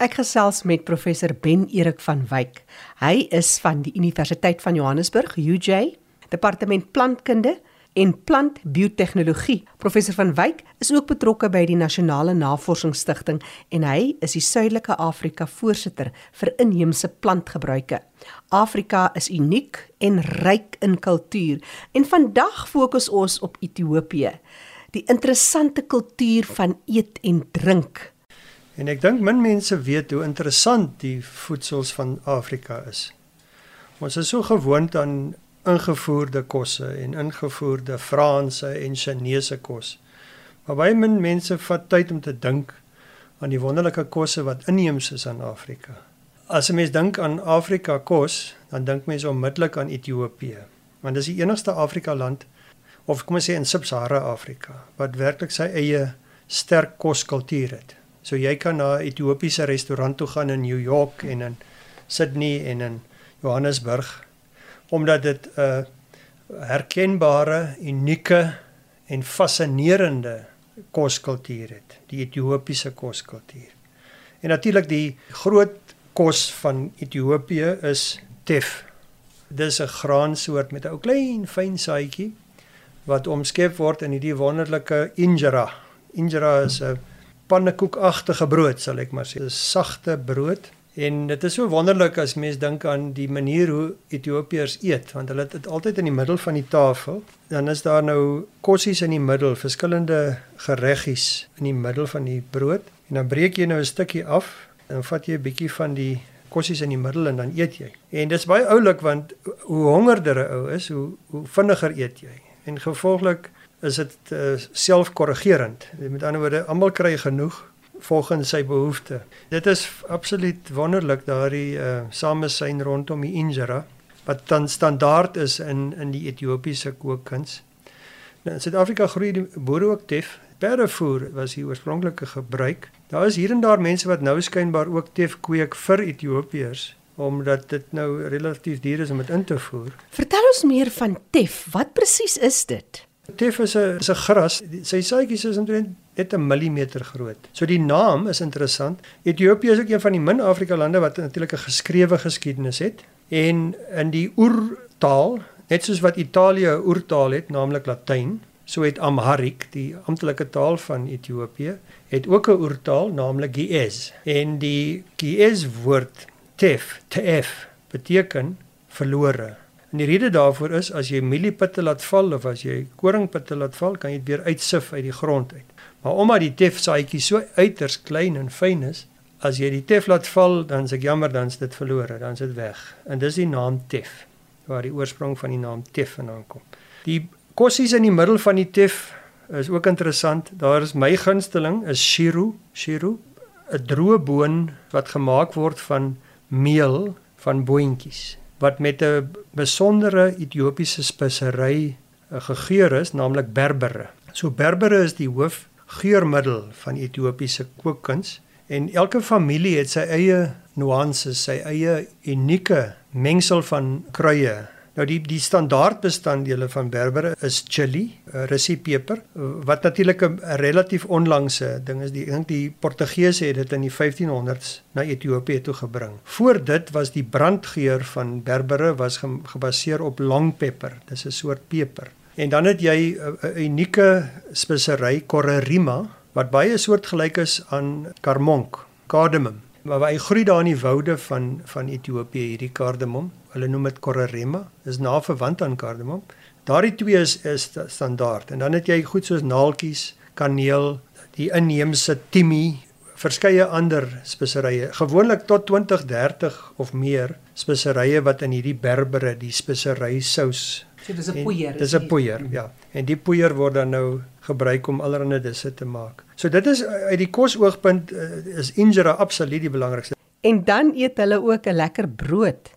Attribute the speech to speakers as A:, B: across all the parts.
A: Ek gesels met professor Ben Erik van Wyk. Hy is van die Universiteit van Johannesburg, UJ, Departement Plantkunde en Plantbiotehnologie. Professor van Wyk is ook betrokke by die Nasionale Navorsingsstigting en hy is die Suidelike Afrika voorsitter vir inheemse plantgebruike. Afrika is uniek en ryk in kultuur en vandag fokus ons op Ethiopië, die interessante kultuur van eet en drink.
B: En ek dink min mense weet hoe interessant die voedsels van Afrika is. Ons is so gewoond aan ingevoerde kosse en ingevoerde Franse en Chinese kos. Maar baie min mense vat tyd om te dink aan die wonderlike kosse wat inheems is aan Afrika. As 'n mens dink aan Afrika kos, dan dink mense onmiddellik aan Ethiopië. Want dis die enigste Afrika land of kom ons sê in Sub-Sahara Afrika wat werklik sy eie sterk koskultuur het. So jy kan na 'n Ethiopiese restaurant toe gaan in New York en in Sydney en in Johannesburg omdat dit 'n uh, herkenbare, unieke en fascinerende koskultuur het, die Ethiopiese koskultuur. En natuurlik die groot kos van Ethiopië is tef. Dis 'n graansoort met 'n ou klein fyn saadjie wat omskep word in hierdie wonderlike injera. Injera is 'n pannekoekagtige brood, sal ek maar sê. 'n Sagte brood En dit is so wonderlik as mens dink aan die manier hoe Ethiopiërs eet, want hulle het dit altyd in die middel van die tafel. Dan is daar nou kossies in die middel, verskillende gereggies in die middel van die brood. En dan breek jy nou 'n stukkie af en vat jy 'n bietjie van die kossies in die middel en dan eet jy. En dit is baie oulik want hoe hongerder 'n ou is, hoe hoe vinniger eet jy. En gevolglik is dit uh, selfkorrigerend. Met ander woorde, almal kry genoeg volgens sy behoeftes. Dit is absoluut wonderlik daardie uh, samesyn rondom die injera wat dan standaard is in in die Ethiopiese kookkuns. Nou in Suid-Afrika groei die boere ook tef. Perdevoer was die oorspronklike gebruik. Daar is hier en daar mense wat nou skynbaar ook tef kweek vir Ethiopiërs omdat dit nou relatief duur is om dit in te voer.
A: Vertel ons meer van tef. Wat presies is dit?
B: Tef is 'n is 'n gras. Sy saadjies is omtrent net 'n millimeter groot. So die naam is interessant. Ethiopië is ook een van die min Afrika lande wat natuurlik 'n geskrewe geskiedenis het en in die oertaal, net soos wat Italië 'n oertaal het, naamlik Latyn, so het Amharic, die amptelike taal van Ethiopië, het ook 'n oertaal, naamlik Ge'ez. En die Ge'ez woord tef, tef beteken verlore. En die rede daarvoor is as jy mieliepitte laat val of as jy koringpitte laat val, kan jy dit weer uitsif uit die grond uit. Maar omdat die tef saadjie so uiters klein en fyn is, as jy die tef laat val, dan is ek jammer dan is dit verlore, dan is dit weg. En dis die naam tef waar die oorsprong van die naam tef vandaan kom. Die kossies in die middel van die tef is ook interessant. Daar is my gunsteling is shiru, shiru, 'n droë boon wat gemaak word van meel van boontjies wat met 'n besondere Ethiopiese spesery eh, gegeur is, naamlik berbere. So berbere is die hoof geurmiddel van Ethiopiese kookkuns en elke familie het sy eie nuances, sy eie unieke mengsel van kruie. Nou die die standaard bestanddele van berbere is chili, eh, russie peper, wat natuurlik 'n relatief onlangse ding is. Die ek dink die Portugese het dit in die 1500s na Ethiopië toe gebring. Voor dit was die brandgeur van berbere was gebaseer op long pepper. Dis 'n soort peper. En dan het jy 'n unieke spesery correrima wat baie soortgelyk is aan karmonk, cardamom. Maar hy groei daar in die woude van van Ethiopië hierdie cardamom. Hulle noem dit correrima, is na verwant aan cardamom. Daardie twee is is standaard. En dan het jy goed soos naaltjies, kaneel, die inheemse timie, verskeie ander speserye. Gewoonlik tot 20, 30 of meer speserye wat in hierdie berbere, die spesery sous
A: So dis 'n poeier.
B: Dis 'n poeier, ja. En die poeier word dan nou gebruik om allerlei disse te maak. So dit is uit die kosoogpunt uh, is injera absoluut die belangrikste.
A: En dan eet hulle ook 'n lekker brood.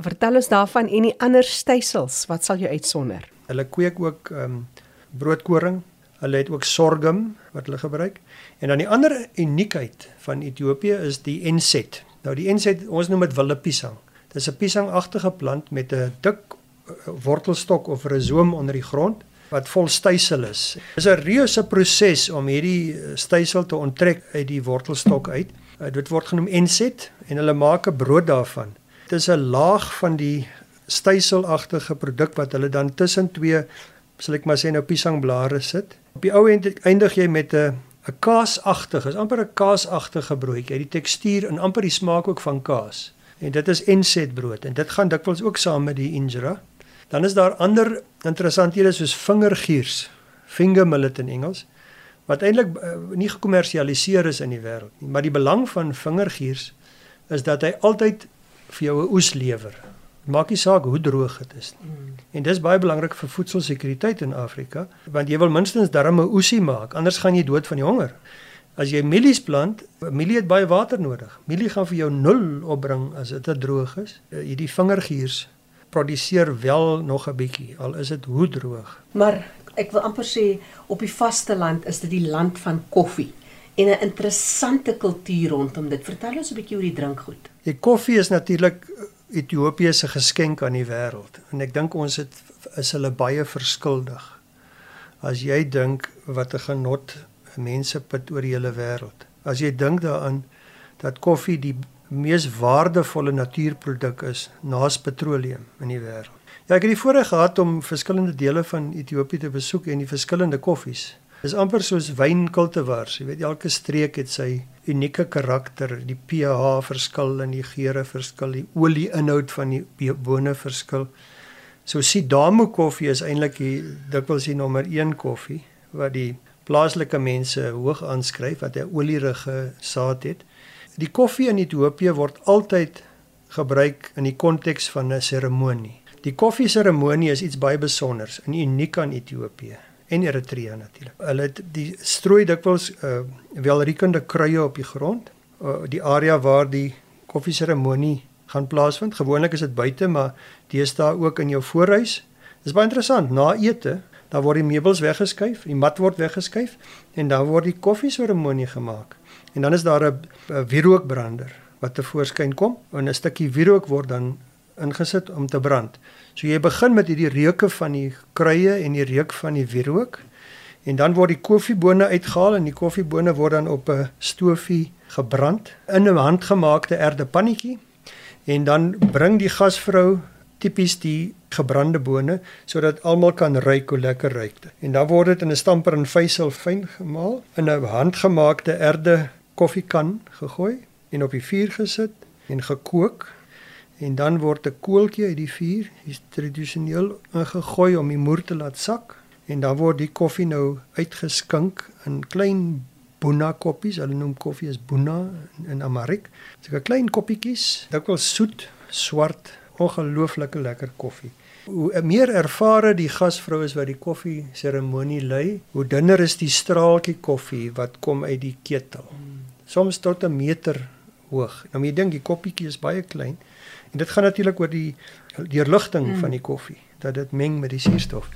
A: Vertel ons daarvan en die ander stysels, wat sal jy uitsonder?
B: Hulle kweek ook ehm um, broodkoring. Hulle het ook sorghum wat hulle gebruik. En dan die ander uniekheid van Ethiopië is die enset. Nou die enset, ons noem dit wilde piesang. Dit is 'n piesangagtige plant met 'n dik wortelstok of rhizoom onder die grond wat vol stysel is. Dit is 'n reuse proses om hierdie stysel te onttrek uit die wortelstok uit. Uh, dit word genoem enset en hulle maak 'n brood daarvan. Dit is 'n laag van die styselagtige produk wat hulle dan tussen twee sal ek maar sê nou piesangblare sit. Op die ou end eindig jy met 'n 'n kaasagtige, is amper 'n kaasagtige broodjie. Die tekstuur en amper die smaak ook van kaas. En dit is enset brood en dit gaan dikwels ook saam met die injera. Dan is daar ander interessanthede soos vingergiers, finger millet in Engels wat eintlik uh, nie gekommersialiseer is in die wêreld nie, maar die belang van vingergiers is dat hy altyd vir jou 'n oes lewer. Maak nie saak hoe droog dit is nie. Mm. En dis baie belangrik vir voedselsekuriteit in Afrika, want jy wil minstens darm 'n oesie maak, anders gaan jy dood van die honger. As jy mielies plant, mielie het baie water nodig. Mielie gaan vir jou nul opbring as dit te droog is. Uh, hierdie vingergiers produseer wel nog 'n bietjie al is dit hoe droog.
A: Maar ek wil amper sê op die vasteland is dit die land van koffie en 'n interessante kultuur rondom dit. Vertel ons 'n bietjie oor die drinkgoed.
B: Die koffie is natuurlik Ethiopië se geskenk aan die wêreld en ek dink ons het is hulle baie verskuldig. As jy dink wat 'n genot mense put oor die hele wêreld. As jy dink daaraan dat koffie die mees waardevolle natuurproduk is naas petroleum in die wêreld. Ja, ek het die voorreg gehad om verskillende dele van Ethiopië te besoek en die verskillende koffies. Dis amper soos wynkultivars. Jy weet elke streek het sy unieke karakter, die pH verskil en die geure verskil, die olieinhoud van die bone verskil. So Sidamo koffie is eintlik die dikwels die nommer 1 koffie wat die plaaslike mense hoog aanskryf wat 'n olierige saad het. Die koffie in Ethiopië word altyd gebruik in die konteks van 'n seremonie. Die koffieseremonie is iets baie spesiaals en uniek aan Ethiopië en Eritrea natuurlik. Hulle het die strooi dikwels uh, welriekende kruie op die grond, uh, die area waar die koffieseremonie gaan plaasvind. Gewoonlik is dit buite, maar deesdae ook in jou voorhuis. Dis baie interessant. Na ete, dan word die meubels weggeskuif, die mat word weggeskuif en dan word die koffieseremonie gemaak. En dan is daar 'n wierookbrander wat te voorskyn kom en 'n stukkie wierook word dan ingesit om te brand. So jy begin met hierdie reuke van die kruie en die reuk van die wierook en dan word die koffiebone uitgehaal en die koffiebone word dan op 'n stofie gebrand in 'n handgemaakte erdepannetjie en dan bring die gasvrou tipies die gebrande bone sodat almal kan ruik hoe lekker ruik dit. En dan word dit in 'n stamper en vysel fyn gemaal in 'n handgemaakte erde koffiekan gegooi en op die vuur gesit en gekook en dan word 'n koeltjie uit die vuur, is tradisioneel ingegooi om die moer te laat sak en dan word die koffie nou uitgeskink in klein buna koppies. Hulle noem koffie as buna in Amarik. Dit's 'n klein koppietjies, dikwels soet, swart, ongelooflike lekker koffie. Hoe meer ervare die gasvrou is wat die koffie seremonie lei, hoe dunner is die straaltjie koffie wat kom uit die ketel. Soms tot 'n meter hoog. Nou jy dink die koppietjie is baie klein. En dit gaan natuurlik oor die deurligting mm. van die koffie dat dit meng met die suurstof.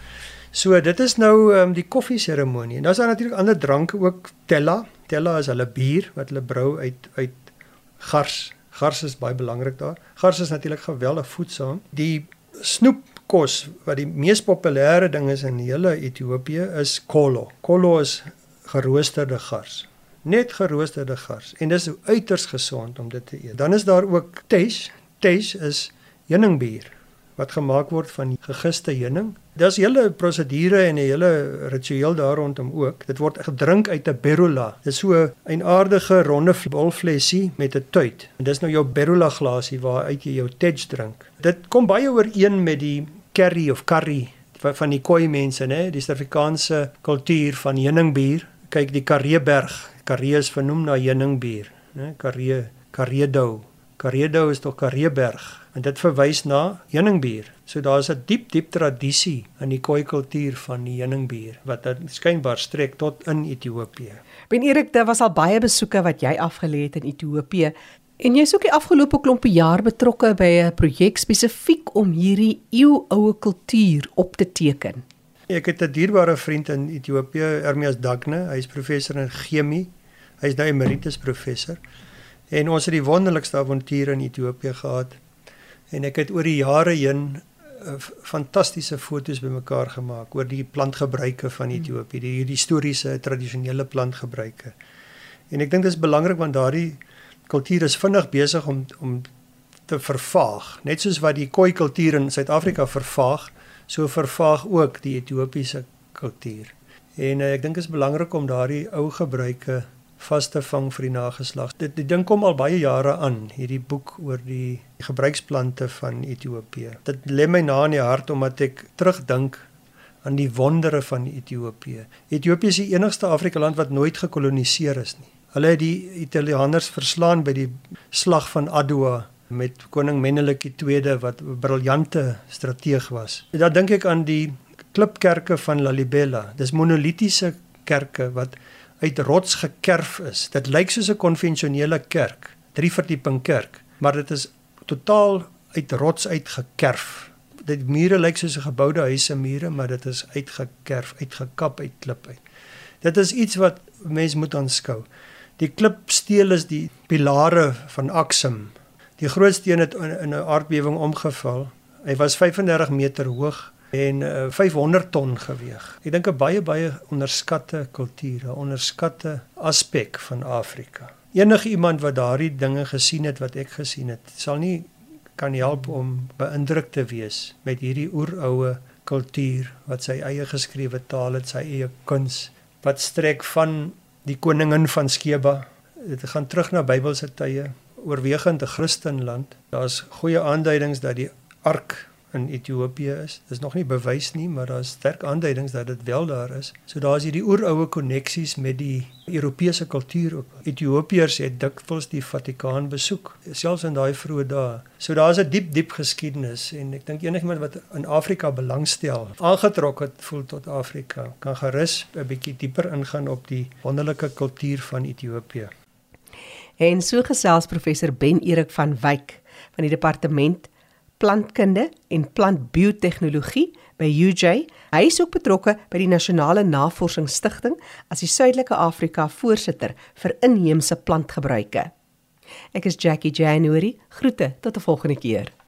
B: So dit is nou um, die koffie seremonie. En dan is daar natuurlik ander dranke ook tella. Tella is hulle bier wat hulle brou uit uit gars. Gars is baie belangrik daar. Gars is natuurlik geweldig voedsaam. Die snoepkos wat die mees populêre ding is in hele Ethiopië is kolo. Kolo is geroosterde gars. Net geroosterde gars en dis uiters gesond om dit te eet. Dan is daar ook tesh tesh is heuningbier wat gemaak word van gegiste heuning. Daar's hele prosedure en 'n hele ritueel daar rondom ook. Dit word gedrink uit 'n berula. Dit is so 'n aardige ronde bolflessie met 'n tuit. En dis nou jou berula glasie waaruit jy jou tej drink. Dit kom baie ooreen met die curry of curry van die Khoi mense, né? Die Suid-Afrikaanse kultuur van heuningbier. Kyk die Karreeberg. Karree is vernoem na heuningbier, né? Karree, Karreedou. Karedo is tog Kareeberg en dit verwys na heuningbier. So daar's 'n diep diep tradisie in die Khoi kultuur van die heuningbier wat skynbaar strek tot in Ethiopië.
A: Ben Erik, daar was al baie besoeke wat jy afgelê het in Ethiopië en jy's ook die afgelope klompie jaar betrokke by 'n projek spesifiek om hierdie eeuoue kultuur op te teken.
B: Ek het 'n dierbare vriend in Ethiopië, Ermias Dagne. Hy's professor in chemie. Hy's nou emeritus professor. En ons het die wonderlikste avonture in Ethiopië gehad. En ek het oor die jare heen uh, fantastiese foto's bymekaar gemaak oor die plantgebruike van hmm. Ethiopië, die historiese tradisionele plantgebruike. En ek dink dit is belangrik want daardie kultuur is vinnig besig om om te vervaag. Net soos wat die Khoi kultuur in Suid-Afrika vervaag, so vervaag ook die Ethiopiese kultuur. En uh, ek dink dit is belangrik om daardie ou gebruike vas te vang vir die nageslag. Dit die ding kom al baie jare aan, hierdie boek oor die gebruiksplante van Ethiopië. Dit lê my na in die hart omdat ek terugdink aan die wondere van Ethiopië. Ethiopië is die enigste Afrika land wat nooit gekoloniseer is nie. Hulle het die Italianers verslaan by die slag van Adwa met koning Menelik II wat 'n briljante strateeg was. Dan dink ek aan die klipkerke van Lalibela. Dis monolitiese kerke wat uit rots gekerf is. Dit lyk soos 'n konvensionele kerk, drie verdieping kerk, maar dit is totaal uit rots uitgekerf. Dit mure lyk soos 'n geboude huis se mure, maar dit is uitgekerf, uitgekap uit klip uit. Dit is iets wat mens moet aanskou. Die klipsteel is die pilare van Aksum. Die groot steen het in 'n aardbewing omgeval. Hy was 35 meter hoog en uh, 500 ton geweg. Ek dink 'n baie baie onderskatte kultuur, 'n onderskatte aspek van Afrika. Enige iemand wat daardie dinge gesien het wat ek gesien het, sal nie kan help om beïndruk te wees met hierdie oeroue kultuur wat sy eie geskrewe taal het, sy eie kuns wat strek van die koningin van Skeba. Dit gaan terug na Bybelse tye, oorwegend 'n Christenland. Daar's goeie aanduidings dat die ark in Ethiopië is. Dis nog nie bewys nie, maar daar's sterk aanduidings dat dit wel daar is. So daar's hierdie oeroue koneksies met die Europese kultuur ook. Ethiopiërs het dikwels die Vatikaan besoek, selfs in daai vroeë dae. So daar's 'n diep diep geskiedenis en ek dink enigiemand wat in Afrika belangstel, aangetrok het voel tot Afrika, kan gerus 'n bietjie dieper ingaan op die wonderlike kultuur van Ethiopië.
A: En so gesels professor Ben Erik van Wyk van die departement plantkunde en plantbiotehnologie by UJ. Hy is ook betrokke by die Nasionale Navorsingsstigting as die Suidelike Afrika voorsitter vir inheemse plantgebruike. Ek is Jackie January. Groete tot 'n volgende keer.